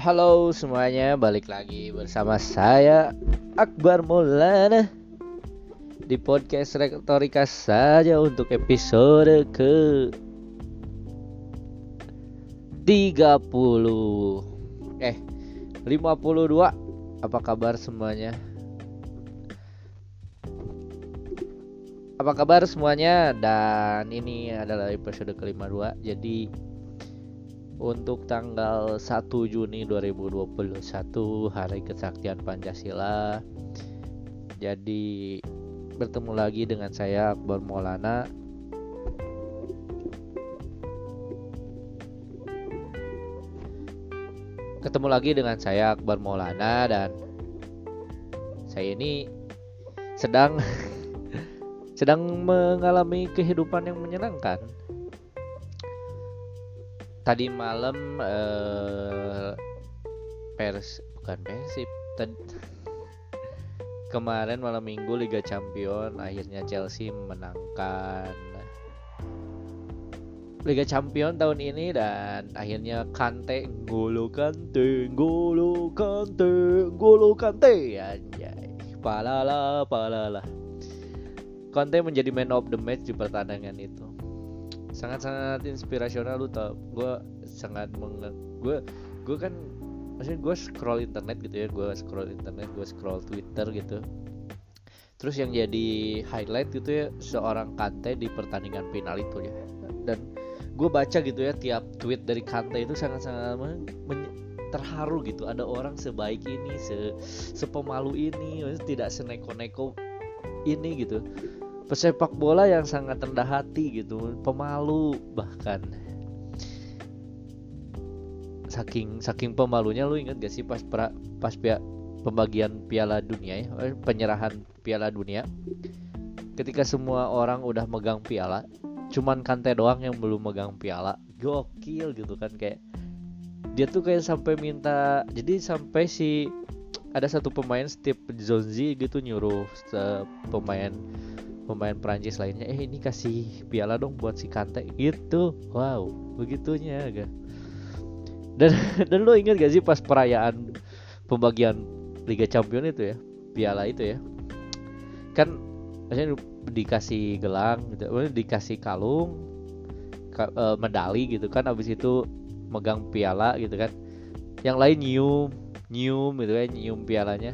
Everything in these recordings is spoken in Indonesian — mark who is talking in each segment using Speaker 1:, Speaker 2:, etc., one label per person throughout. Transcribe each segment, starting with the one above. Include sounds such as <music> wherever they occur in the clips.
Speaker 1: Halo semuanya, balik lagi bersama saya Akbar Maulana. Di podcast Retorika saja untuk episode ke 30 eh 52 apa kabar semuanya? Apa kabar semuanya? Dan ini adalah episode ke-52 jadi untuk tanggal 1 Juni 2021 Hari Kesaktian Pancasila. Jadi bertemu lagi dengan saya Akbar Maulana. Ketemu lagi dengan saya Akbar Maulana dan saya ini sedang <laughs> sedang mengalami kehidupan yang menyenangkan tadi malam uh, pers bukan persib <laughs> kemarin malam minggu Liga Champion akhirnya Chelsea menangkan Liga Champion tahun ini dan akhirnya Kante Golo Kante Golo Kante Golo Kante anjay. Palala palala. Kante menjadi man of the match di pertandingan itu sangat-sangat inspirasional lu tau. Gue sangat meng gue gue kan maksudnya gue scroll internet gitu ya gue scroll internet gue scroll twitter gitu. Terus yang jadi highlight gitu ya seorang Kante di pertandingan final itu ya. Dan gue baca gitu ya tiap tweet dari Kante itu sangat-sangat terharu gitu. Ada orang sebaik ini se sepemalu ini tidak seneko-neko ini gitu pesepak bola yang sangat rendah hati gitu pemalu bahkan. Saking saking pemalunya lu inget gak sih pas pra, pas pia, pembagian piala dunia ya? Eh, penyerahan piala dunia? Ketika semua orang udah megang piala cuman Kante doang yang belum megang piala. Gokil gitu kan kayak dia tuh kayak sampai minta jadi sampai si ada satu pemain Steve Zonzi gitu nyuruh pemain pemain Prancis lainnya eh ini kasih piala dong buat si Kante. Gitu. Wow begitunya agak dan <laughs> dan lo inget gak sih pas perayaan pembagian Liga Champion itu ya? Piala itu ya? Kan maksudnya dikasih gelang gitu dikasih kalung ka, e, medali gitu kan abis itu megang piala gitu kan. Yang lain nyium nyium gitu kan nyium pialanya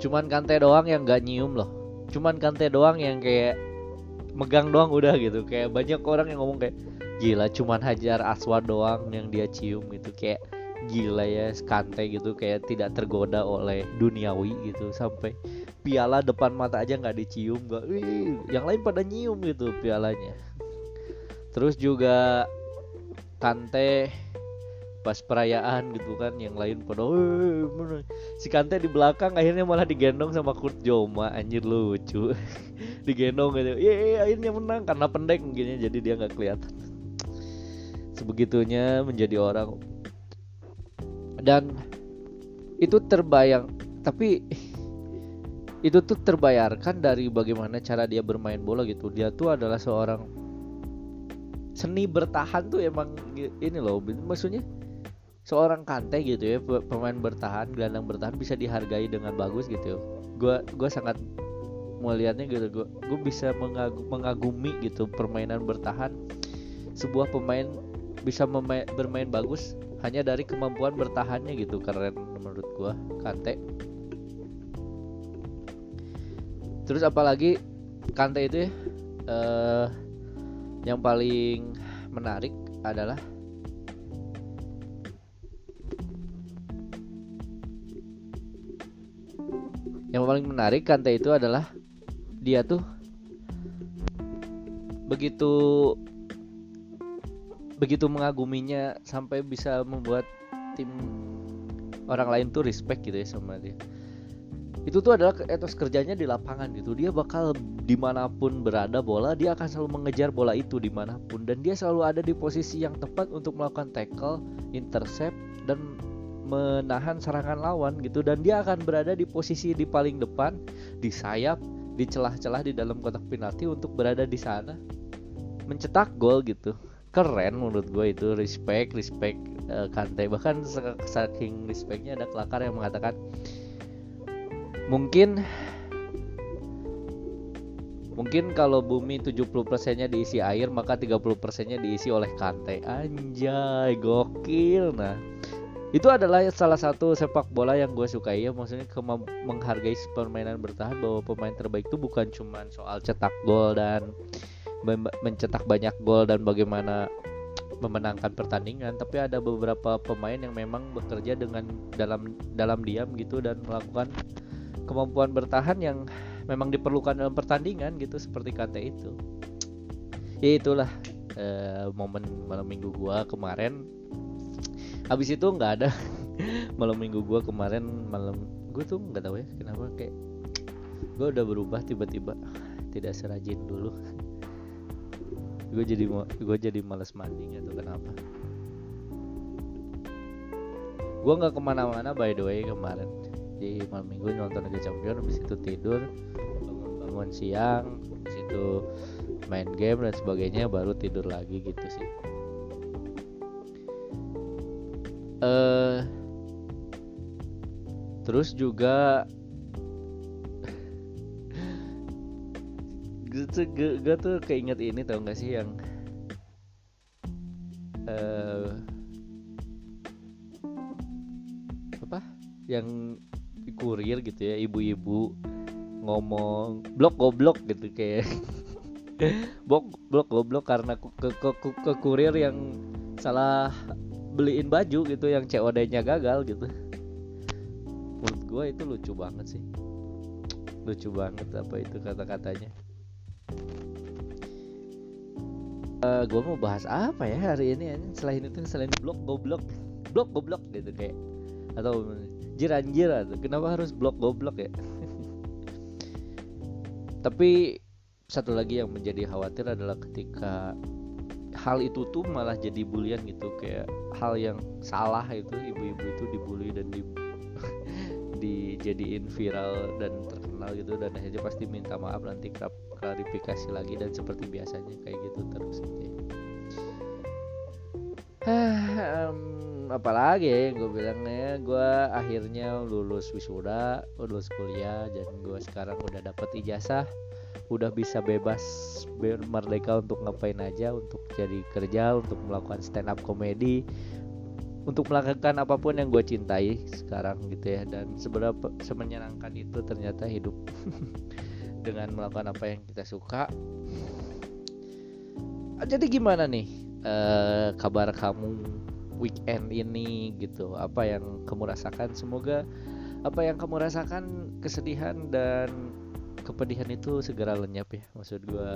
Speaker 1: cuman Kante doang yang gak nyium loh. Cuman Kante doang yang kayak megang doang udah gitu. Kayak banyak orang yang ngomong kayak gila cuman Hajar Aswad doang yang dia cium gitu. Kayak gila ya Kante gitu kayak tidak tergoda oleh duniawi gitu. Sampai piala depan mata aja nggak dicium nggak yang lain pada nyium gitu pialanya. Terus juga Kante pas perayaan gitu kan yang lain pada si Kante di belakang akhirnya malah digendong sama Kurt Joma anjir lucu. <laughs> Digendong gitu iya akhirnya menang karena pendek mungkin ya jadi dia nggak kelihatan. Sebegitunya menjadi orang. Dan itu terbayang tapi <laughs> itu tuh terbayarkan dari bagaimana cara dia bermain bola gitu. Dia tuh adalah seorang seni bertahan tuh emang ini loh maksudnya seorang Kante gitu ya pemain bertahan gelandang bertahan bisa dihargai dengan bagus gitu gue gue sangat melihatnya gitu gue gue bisa mengagum, mengagumi gitu permainan bertahan. Sebuah pemain bisa memain, bermain bagus hanya dari kemampuan bertahannya gitu keren menurut gue Kante. Terus apalagi Kante itu ya uh, yang paling menarik adalah paling menarik Kante itu adalah dia tuh begitu begitu mengaguminya sampai bisa membuat tim orang lain tuh respect gitu ya sama dia. Itu tuh adalah etos kerjanya di lapangan gitu. Dia bakal di mana pun berada bola dia akan selalu mengejar bola itu di mana pun. Dan dia selalu ada di posisi yang tepat untuk melakukan tackle intercept dan menahan serangan lawan gitu dan dia akan berada di posisi di paling depan di sayap di celah-celah di dalam kotak penalti untuk berada di sana mencetak gol gitu. Keren menurut gue itu respect respect uh, Kante. Bahkan saking respectnya ada kelakar yang mengatakan mungkin Mungkin kalau bumi 70 persennya diisi air maka 30 persennya diisi oleh Kante. Anjay gokil Nah itu adalah salah satu sepak bola yang gue sukai ya. Maksudnya menghargai permainan bertahan bahwa pemain terbaik itu bukan cuma soal cetak gol dan mencetak banyak gol dan bagaimana memenangkan pertandingan tapi ada beberapa pemain yang memang bekerja dengan dalam dalam diam gitu dan melakukan kemampuan bertahan yang memang diperlukan dalam pertandingan gitu seperti kata itu. Ya itulah uh, momen malam minggu gua kemarin habis itu nggak ada. <laughs> Malam minggu gua kemarin malam gue tuh nggak tahu ya kenapa kayak gue udah berubah tiba-tiba. Tidak serajin dulu. <laughs> Gue jadi gue jadi males mandi tuh kenapa. Gue nggak ke mana-mana by the way kemarin. Di malam minggu nonton Liga Champion habis itu tidur bangun-bangun siang habis itu main game dan sebagainya baru tidur lagi gitu sih uh, terus juga gue gue tuh keinget ini tau gak sih yang uh, apa? Yang kurir gitu ya ibu-ibu ngomong blok goblok gitu kayak. <laughs> Blok blok goblok karena ke, ke, ke, ke kurir yang salah beliin baju gitu yang COD-nya gagal gitu. Menurut gue itu lucu banget sih. Lucu banget apa itu kata-katanya. Uh, eh, gue mau bahas apa ya hari ini selain itu selain blok goblok. Blok goblok gitu kayak. Atau anjir anjir kenapa harus blok goblok ya? <laughs> Tapi satu lagi yang menjadi khawatir adalah ketika hal itu tuh malah jadi bulian gitu kayak hal yang salah itu ibu-ibu itu dibully dan di <laughs> dijadiin viral dan terkenal gitu dan akhirnya pasti minta maaf nanti klarifikasi lagi dan seperti biasanya kayak gitu terus gitu ya. um, apalagi ya gue bilangnya gue akhirnya lulus wisuda lulus kuliah dan gue sekarang udah dapet ijazah udah bisa bebas merdeka untuk ngapain aja untuk jadi kerja untuk melakukan stand up komedi untuk melakukan apa pun yang gue cintai sekarang gitu ya. Dan seberapa semenyenangkan itu ternyata hidup <laughs> dengan melakukan apa yang kita suka. Jadi gimana nih uh, kabar kamu weekend ini gitu? Apa yang kamu rasakan? Semoga apa yang kamu rasakan kesedihan dan kepedihan itu segera lenyap ya maksud gue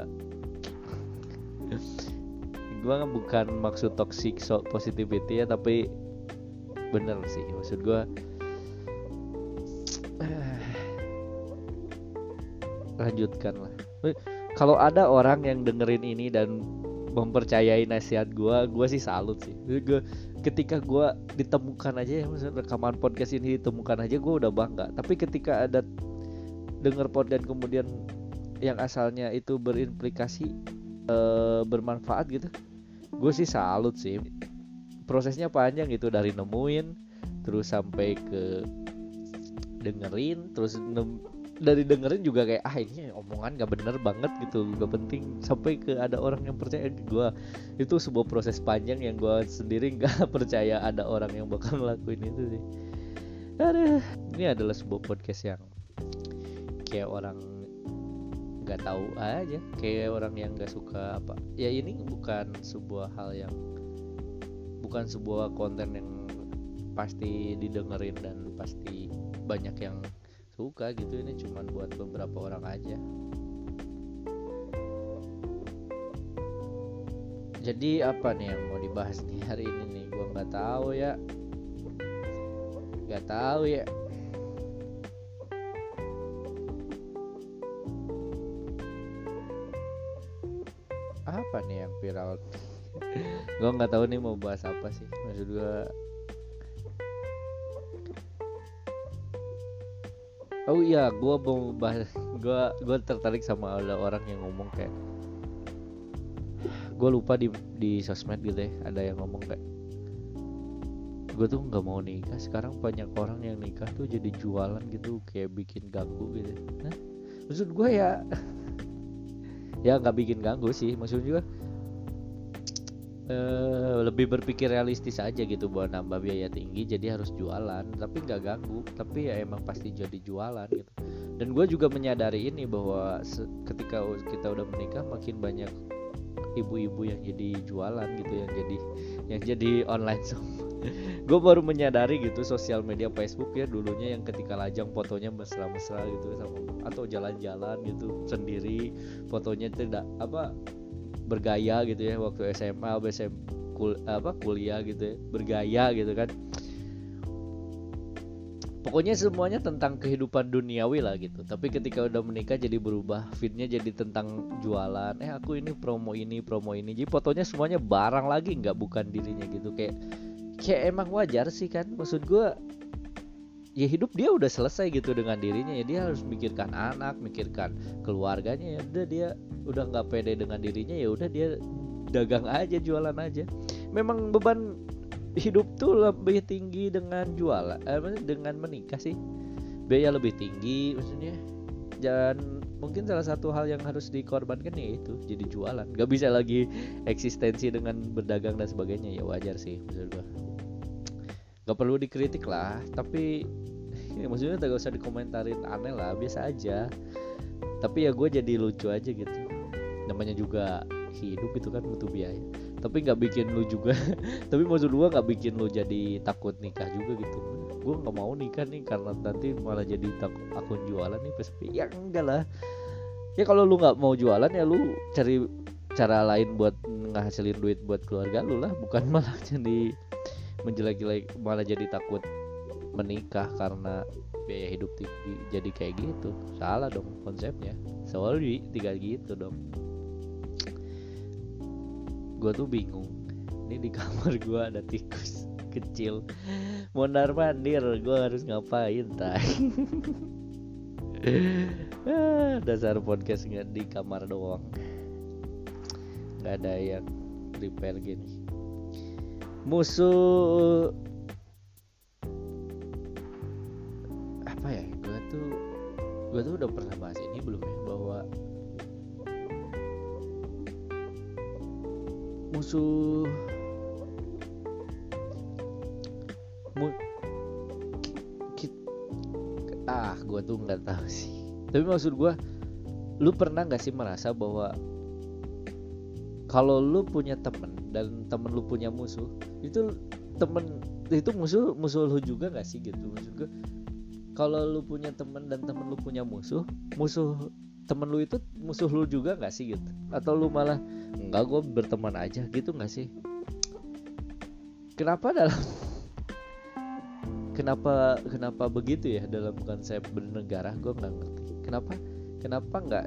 Speaker 1: gue bukan maksud toxic positivity ya tapi bener sih maksud gue <sighs> lanjutkan lah. Kalau ada orang yang dengerin ini dan mempercayai nasihat gue gue sih salut sih. Gue ketika gue ditemukan aja ya rekaman podcast ini ditemukan aja gue udah bangga. Tapi ketika ada denger podcast kemudian yang asalnya itu berimplikasi e, bermanfaat gitu. Gue sih salut sih. Prosesnya panjang gitu dari nemuin terus sampai ke dengerin terus dari dengerin juga kayak ah ini omongan gak bener banget gitu gak penting. Sampai ke ada orang yang percaya gue itu sebuah proses panjang yang gue sendiri gak <laughs> percaya ada orang yang bakal ngelakuin itu sih. Aduh, ini adalah sebuah podcast yang kayak orang nggak tahu aja kayak orang yang nggak suka apa. Ya ini bukan sebuah hal yang bukan sebuah konten yang pasti didengerin dan pasti banyak yang suka gitu. Ini cuma buat beberapa orang aja. Jadi apa nih yang mau dibahas nih hari ini nih? Gua nggak tahu ya. Nggak tahu ya viral. Gue nggak tahu nih mau bahas apa sih maksud gue oh iya gue mau bahas gue gue tertarik sama ada orang yang ngomong kayak gue lupa di di sosmed gitu ya ada yang ngomong kayak gue tuh nggak mau nikah sekarang banyak orang yang nikah tuh jadi jualan gitu kayak bikin ganggu gitu. Nah, maksud gue ya <laughs> ya nggak bikin ganggu sih maksudnya juga uh, lebih berpikir realistis aja gitu buat nambah biaya tinggi jadi harus jualan. Tapi nggak ganggu tapi ya emang pasti jadi jualan gitu. Dan gue juga menyadari ini bahwa ketika kita udah menikah makin banyak ibu-ibu yang jadi jualan gitu yang jadi yang jadi online <laughs> shop gue baru menyadari gitu sosial media Facebook ya dulunya yang ketika lajang fotonya mesra-mesra gitu sama atau jalan-jalan gitu sendiri fotonya tidak apa bergaya gitu ya waktu SMA BSM kul, apa kuliah gitu ya bergaya gitu kan. Pokoknya semuanya tentang kehidupan duniawi lah gitu. Tapi ketika udah menikah jadi berubah fitnya jadi tentang jualan. Eh aku ini promo ini promo ini. Jadi fotonya semuanya barang lagi nggak bukan dirinya gitu. Kayak kayak emang wajar sih kan. Maksud gue ya hidup dia udah selesai gitu dengan dirinya ya dia harus mikirkan anak mikirkan keluarganya ya udah dia udah nggak pede dengan dirinya ya udah dia dagang aja jualan aja. Memang beban hidup tuh lebih tinggi dengan jualan eh, dengan menikah sih. Biaya lebih tinggi maksudnya. Dan mungkin salah satu hal yang harus dikorbankan ya itu jadi jualan. Gak bisa lagi eksistensi dengan berdagang dan sebagainya ya wajar sih maksud gua gak perlu dikritik lah tapi <laughs> ya maksudnya gak usah dikomentarin aneh lah biasa aja. Tapi ya gue jadi lucu aja gitu. Namanya juga hidup itu kan butuh biaya. Tapi nggak bikin lu juga <laughs> tapi maksud gua nggak bikin lu jadi takut nikah juga gitu. Gue nggak mau nikah nih karena nanti malah jadi takut akun jualan nih PSP ya enggak lah. Ya kalau lu nggak mau jualan ya lu cari cara lain buat ngasilin duit buat keluarga lu lah bukan <laughs> malah jadi menjelek-jelek malah jadi takut menikah karena biaya hidup tinggi. Jadi kayak gitu. Salah dong konsepnya. Sorry tinggal gitu dong. Gue tuh bingung. Ini di kamar gue ada tikus <laughs> kecil. Mondar mandir gue harus ngapain tay ah, dasar podcast nggak di kamar doang. Nggak ada yang prepare gini musuh apa ya? Gue tuh gue tuh udah pernah bahas ini belum ya? Bahwa musuh mu ah gue tuh nggak tahu sih. Tapi maksud gue lu pernah nggak sih merasa bahwa kalau lu punya temen dan temen lu punya musuh itu temen itu musuh musuh lu juga nggak sih gitu? Maksud gue kalau lu punya temen dan temen lu punya musuh musuh temen lu itu musuh lu juga nggak sih gitu? Atau lu malah enggak gue berteman aja gitu nggak sih? Kenapa dalam <laughs> kenapa kenapa begitu ya dalam konsep bernegara? Gue nggak ngerti. Kenapa kenapa nggak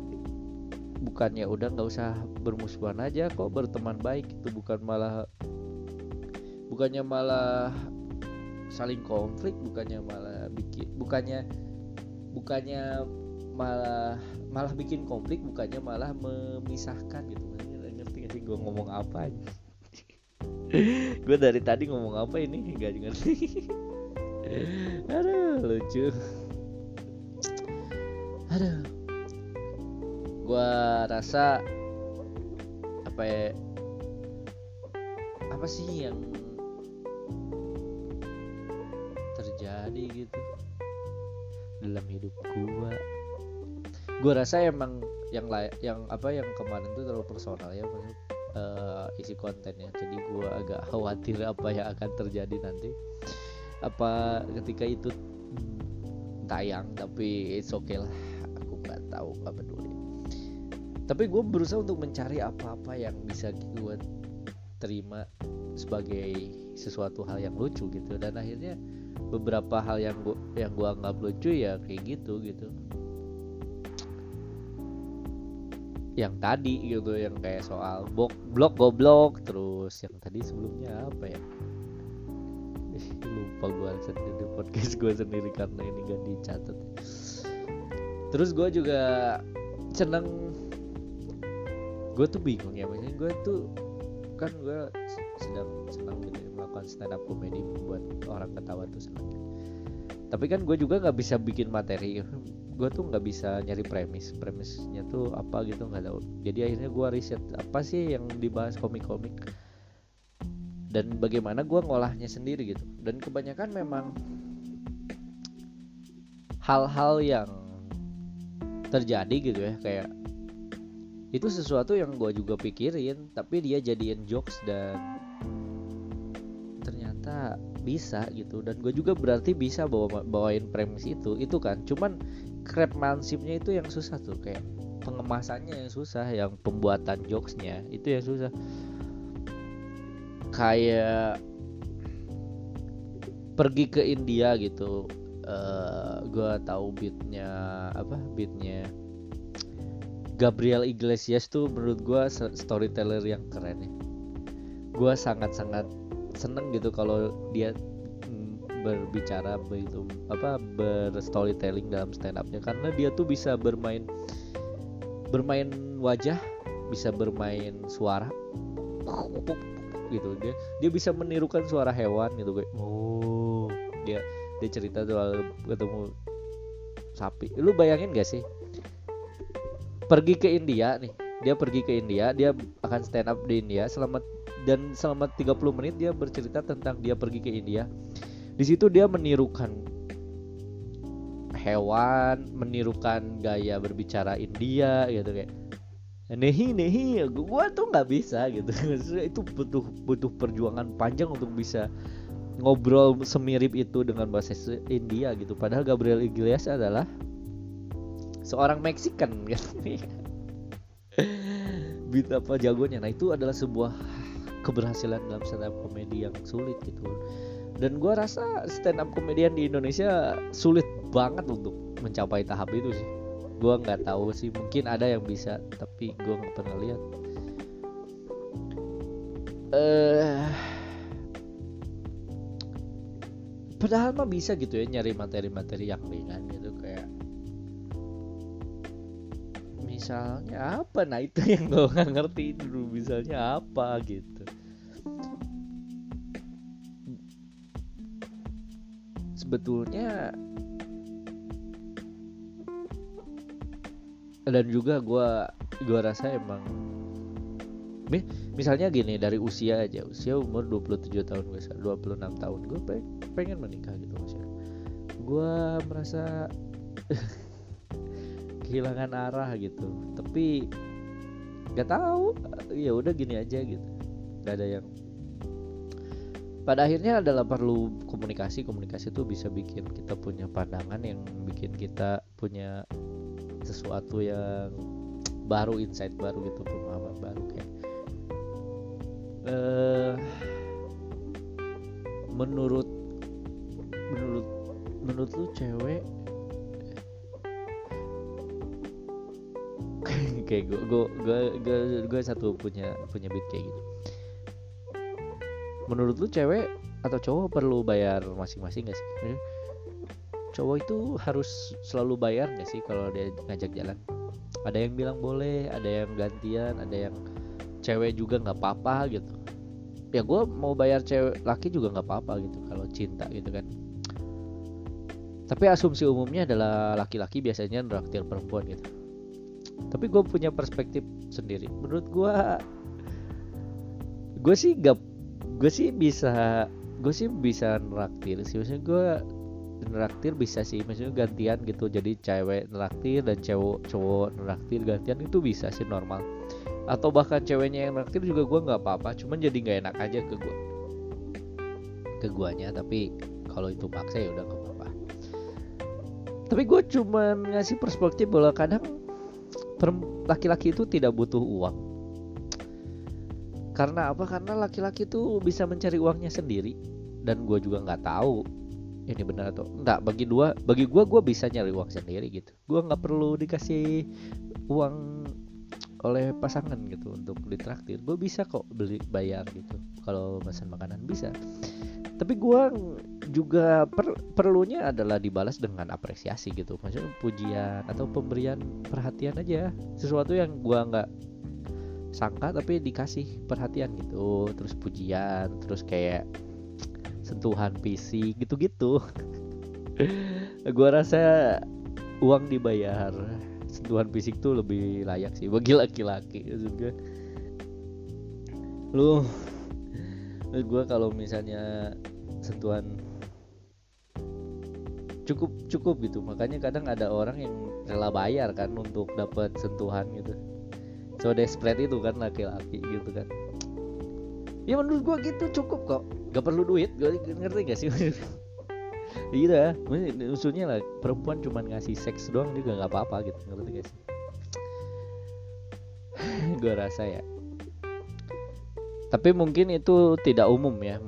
Speaker 1: bukannya udah nggak usah bermusuhan aja kok berteman baik itu bukan malah bukannya malah saling konflik bukannya malah bikin bukannya bukannya malah malah bikin konflik bukannya malah memisahkan gitu. Sih gue ngomong apa <laughs> gue dari tadi ngomong apa ini? Gak ngerti. <laughs> Aduh lucu. Aduh. Gue rasa apa ya? Apa sih yang dalam hidup gue gue rasa emang yang lain yang apa yang kemarin tuh terlalu personal ya maksud uh, isi kontennya. Jadi gue agak <laughs> khawatir apa yang akan terjadi nanti. Apa ketika itu tayang tapi it's okay lah. Aku nggak tahu nggak peduli. Tapi gue berusaha untuk mencari apa-apa yang bisa gue terima sebagai sesuatu hal yang lucu gitu. Dan akhirnya beberapa hal yang gua yang gua anggap lucu ya kayak gitu gitu. Yang tadi gitu yang kayak soal blok blok goblok terus yang tadi sebelumnya apa ya? <laughs> Lupa gue sendiri podcast gue sendiri karena ini gak dicatat. Terus gue juga seneng gue tuh bingung ya maksudnya gue tuh kan gue sedang senang gitu ya, melakukan stand up comedy membuat orang ketawa tuh senang. Tapi kan gue juga nggak bisa bikin materi. Gue tuh nggak bisa nyari premis. Premisnya tuh apa gitu nggak tahu. Jadi akhirnya gue riset apa sih yang dibahas komik-komik. Dan bagaimana gue ngolahnya sendiri gitu. Dan kebanyakan memang hal-hal yang terjadi gitu ya kayak itu sesuatu yang gue juga pikirin tapi dia jadiin jokes dan bisa gitu. Dan gue juga berarti bisa bawa bawain premis itu itu kan. Cuman craftsmanshipnya itu yang susah tuh kayak pengemasannya yang susah yang pembuatan jokesnya itu yang susah. Kayak pergi ke India gitu uh, eh, gue tahu beatnya apa beatnya Gabriel Iglesias tuh menurut gue storyteller yang keren ya. Gue sangat-sangat seneng gitu kalau dia mm, berbicara begitu apa berstorytelling dalam stand upnya karena dia tuh bisa bermain bermain wajah bisa bermain suara gitu. Dia dia bisa menirukan suara hewan gitu kayak oh. Dia dia cerita soal ketemu sapi. Lu bayangin gak sih? Pergi ke India nih dia pergi ke India dia akan stand up di India selama dan selama 30 menit dia bercerita tentang dia pergi ke India. Di situ dia menirukan hewan menirukan gaya berbicara India gitu kayak nehi nehi gua tuh nggak bisa gitu. <laughs> Itu butuh butuh perjuangan panjang untuk bisa ngobrol semirip itu dengan bahasa India gitu. Padahal Gabriel Iglesias adalah seorang Mexican <laughs> kan beat apa jagonya. Nah itu adalah sebuah keberhasilan dalam stand up komedi yang sulit gitu. Dan gue rasa stand up komedian di Indonesia sulit banget untuk mencapai tahap itu sih. Gue nggak tahu sih mungkin ada yang bisa tapi gue nggak pernah lihat. Uh, padahal mah bisa gitu ya nyari materi-materi yang ringan gitu kayak misalnya apa? Nah itu yang gue nggak ngerti dulu misalnya apa gitu sebetulnya dan juga gue gue rasa emang misalnya gini dari usia aja usia umur 27 tahun gue 26 tahun gue pengen menikah gitu maksudnya. Gue merasa <laughs> kehilangan arah gitu tapi nggak tahu ya udah gini aja gitu. Nggak ada yang pada akhirnya adalah perlu komunikasi. Komunikasi itu bisa bikin kita punya pandangan yang bikin kita punya sesuatu yang baru insight baru gitu pemahaman baru kayak. Uh, menurut menurut menurut lu cewek <laughs> kayak gue gue gue gue satu punya punya beat kayak gitu menurut lu cewek atau cowok perlu bayar masing-masing gak sih? Cowok itu harus selalu bayar gak sih kalau dia ngajak jalan? Ada yang bilang boleh ada yang gantian ada yang cewek juga nggak apa-apa gitu. Ya gue mau bayar cewek laki juga nggak apa-apa gitu kalau cinta gitu kan. Tapi asumsi umumnya adalah laki-laki biasanya neraktir perempuan gitu. Tapi gue punya perspektif sendiri. Menurut gue gue sih gak gue sih bisa gue sih bisa neraktir sih. Maksudnya gue neraktir bisa sih. Maksudnya gantian gitu. Jadi cewek neraktir dan cowok cowok neraktir gantian itu bisa sih normal. Atau bahkan ceweknya yang neraktir juga gue nggak apa-apa. Cuman jadi nggak enak aja ke gue ke guanya tapi kalau itu maksa ya udah nggak apa-apa. Tapi gue cuman ngasih perspektif bahwa kadang laki-laki itu tidak butuh uang karena apa? Karena laki-laki itu bisa mencari uangnya sendiri. Dan gue juga nggak tahu ini benar atau enggak bagi dua bagi gue gue bisa nyari uang sendiri gitu. Gue nggak perlu dikasih uang oleh pasangan gitu untuk ditraktir. Gue bisa kok beli bayar gitu. Kalau pesan makanan bisa. Tapi gue juga per, perlunya adalah dibalas dengan apresiasi gitu. Maksudnya pujian atau pemberian perhatian aja. Sesuatu yang gue nggak sangka tapi dikasih perhatian gitu terus pujian terus kayak sentuhan fisik gitu-gitu. <laughs> Gua rasa uang dibayar sentuhan fisik tuh lebih layak sih bagi laki-laki juga. Lu gue kalau misalnya sentuhan cukup cukup gitu. Makanya kadang ada orang yang rela bayar kan untuk dapat sentuhan gitu so desperate itu kan laki-laki gitu kan. Ya menurut gua gitu cukup kok. Gak perlu duit gue ngerti gak sih? <laughs> Gitu ya maksudnya lah perempuan cuma ngasih seks doang juga nggak apa-apa gitu ngerti gak sih? <sighs> Gue rasa ya. Tapi mungkin itu tidak umum ya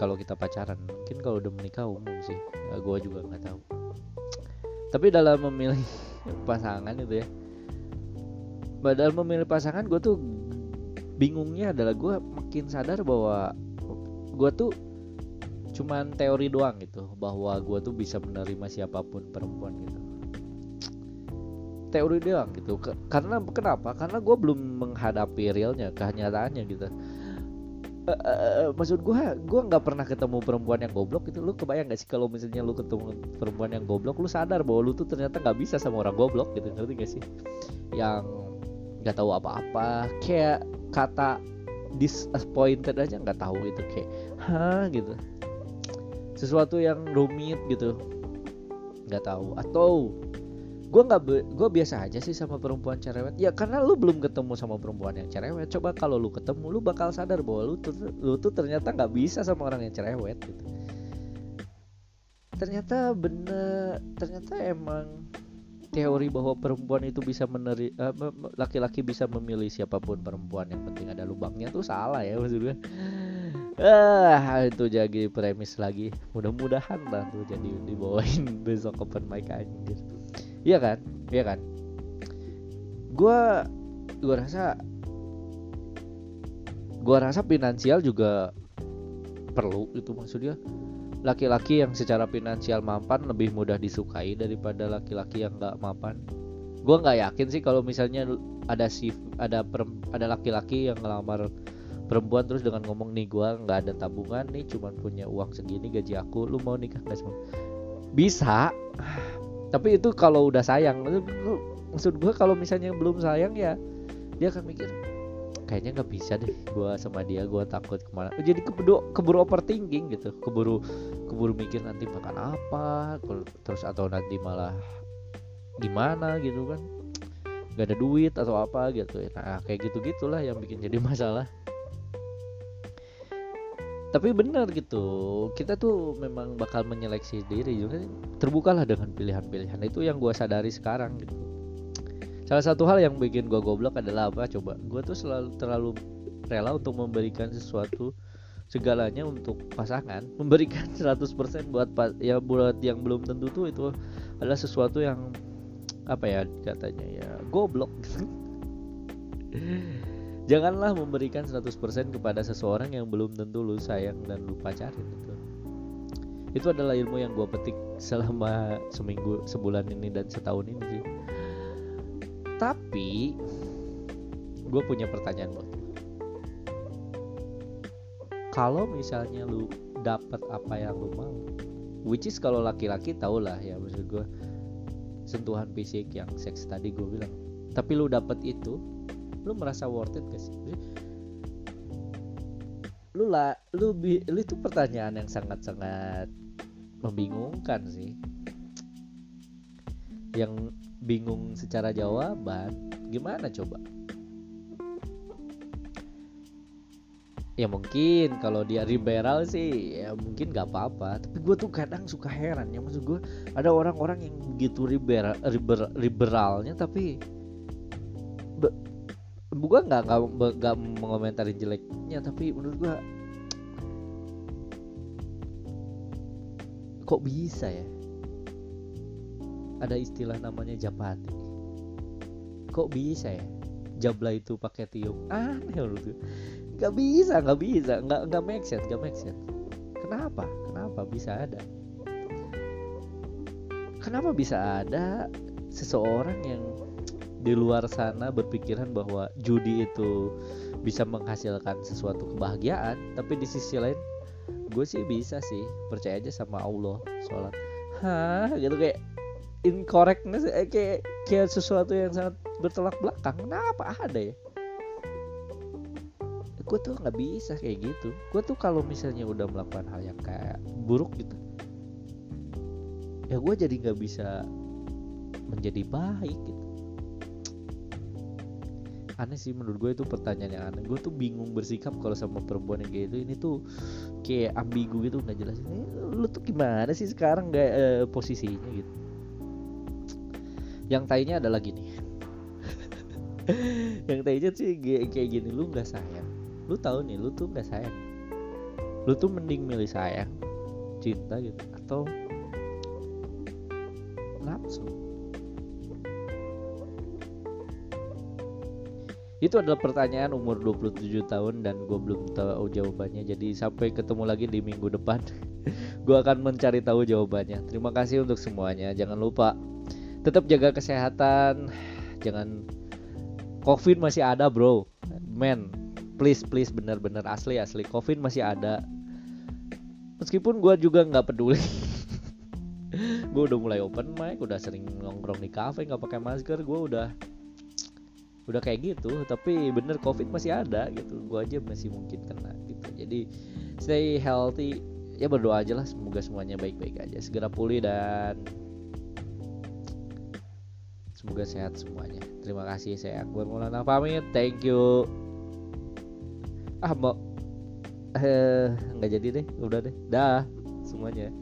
Speaker 1: kalau kita pacaran. Mungkin kalau udah menikah umum sih. Ya, gue juga nggak tahu. Tapi dalam memilih <laughs> pasangan itu ya dalam memilih pasangan gue tuh bingungnya adalah gue makin sadar bahwa gue tuh cuman teori doang gitu bahwa gue tuh bisa menerima siapa pun perempuan gitu. Teori doang gitu. Karena kenapa? Karena gue belum menghadapi realnya kenyataannya gitu. Uh, maksud gue gue nggak pernah ketemu perempuan yang goblok itu lu kebayang gak sih kalau misalnya lu ketemu perempuan yang goblok lu sadar bahwa lu tuh ternyata nggak bisa sama orang goblok gitu. Ngerti gak sih? Yang nggak tahu apa-apa. Kayak kata disappointed aja nggak tahu itu kayak hah? gitu. Sesuatu yang rumit gitu. Nggak tahu. Atau gue nggak gue biasa aja sih sama perempuan cerewet. Ya karena lu belum ketemu sama perempuan yang cerewet. Coba kalau lu ketemu lu bakal sadar bahwa lu tuh lu tuh ternyata nggak bisa sama orang yang cerewet gitu. Ternyata bener ternyata emang teori bahwa perempuan itu bisa meneri uh, laki-laki bisa memilih siapa pun perempuan yang penting ada lubangnya tuh salah ya maksudnya ah itu jadi premis lagi. Mudah-mudahan lah tuh jadi dibawain <laughs> besok open mic anjir. Iya kan? Iya kan? Gue gue rasa gue rasa finansial juga perlu itu maksudnya laki-laki yang secara finansial mapan lebih mudah disukai daripada laki-laki yang nggak mapan gue nggak yakin sih kalau misalnya ada si ada ada laki-laki yang ngelamar perempuan terus dengan ngomong nih gue nggak ada tabungan nih cuman punya uang segini gaji aku lu mau nikah nggak? Semua bisa tapi itu kalau udah sayang maksud gue kalau misalnya belum sayang ya dia akan mikir kayaknya nggak bisa deh gue sama dia gue takut ke mana. Jadi keburu keburu overthinking gitu. Keburu keburu mikir nanti makan apa terus atau nanti malah gimana gitu kan. Nggak ada duit atau apa gitu. Nah kayak gitu gitulah yang bikin jadi <laughs> masalah. Tapi benar gitu kita tuh memang bakal menyeleksi diri juga terbukalah dengan pilihan-pilihan. Itu yang gue sadari sekarang gitu salah satu hal yang bikin gue goblok adalah apa? Coba gue tuh selalu terlalu rela untuk memberikan sesuatu segalanya untuk pasangan <laughs> memberikan 100% buat ya buat yang belum tentu tuh itu adalah sesuatu yang apa ya katanya ya goblok. <laughs> Janganlah memberikan 100% kepada seseorang yang belum tentu lu sayang dan lu pacarin itu. Itu adalah ilmu yang gue petik selama seminggu sebulan ini dan setahun ini sih tapi gue punya pertanyaan buat kalau misalnya lu dapat apa yang lu mau which is kalau laki-laki tau lah ya maksud gue sentuhan fisik yang seks tadi gue bilang. Tapi lu dapat itu lu merasa worth it gak sih? Lu lah lu lu itu pertanyaan yang sangat sangat membingungkan sih. Yang bingung secara jawaban gimana coba? Ya mungkin kalau dia liberal sih ya mungkin gak apa-apa. Tapi gue tuh kadang suka heran ya maksud gue ada orang-orang yang begitu liberal, liberal liberalnya tapi gue nggak nggak mengomentari jeleknya tapi menurut gue kok bisa ya ada istilah namanya japati kok bisa ya? Jabla itu pakai tiup. Aneh menurut gue nggak bisa nggak bisa. Nggak nggak make sense nggak make sense. Kenapa? Kenapa bisa ada? Kenapa bisa ada seseorang yang di luar sana berpikiran bahwa judi itu bisa menghasilkan sesuatu kebahagiaan tapi di sisi lain gue sih bisa sih percaya aja sama Allah sholat. Hah? Gitu kayak incorrectness eh, kayak kayak sesuatu yang sangat bertolak belakang kenapa ada ya? Gue tuh nggak bisa kayak gitu. Gue tuh kalau misalnya udah melakukan hal yang kayak buruk gitu ya gue jadi nggak bisa menjadi baik gitu. Aneh sih menurut gue itu pertanyaan yang aneh. Gue tuh bingung bersikap kalau sama perempuan yang kayak gitu. Ini tuh kayak ambigu gitu nggak jelas. Ini lu tuh gimana sih sekarang gak eh, posisinya gitu yang tainya adalah gini. <laughs> Yang tainya sih kayak gini lu nggak sayang. Lu tahu nih lu tuh nggak sayang. Lu tuh mending milih sayang cinta gitu atau nafsu itu adalah pertanyaan umur 27 tahun dan gue belum tahu jawabannya. Jadi sampai ketemu lagi di minggu depan <laughs> gue akan mencari tahu jawabannya. Terima kasih untuk semuanya. Jangan lupa tetap jaga kesehatan. Jangan covid masih ada bro. Men please please bener-bener asli asli. Covid masih ada. Meskipun gue juga nggak peduli. <laughs> Gue udah mulai open mic udah sering nongkrong di cafe nggak pakai masker. Gue udah udah kayak gitu. Tapi bener covid masih ada gitu. Gue aja masih mungkin kena gitu. Jadi stay healthy. Ya berdoa aja lah. Semoga semuanya baik-baik aja. Segera pulih dan Semoga sehat semuanya. Terima kasih saya Akbar Maulana pamit. Thank you. Ah mau eh nggak jadi deh, udah deh. Dah semuanya.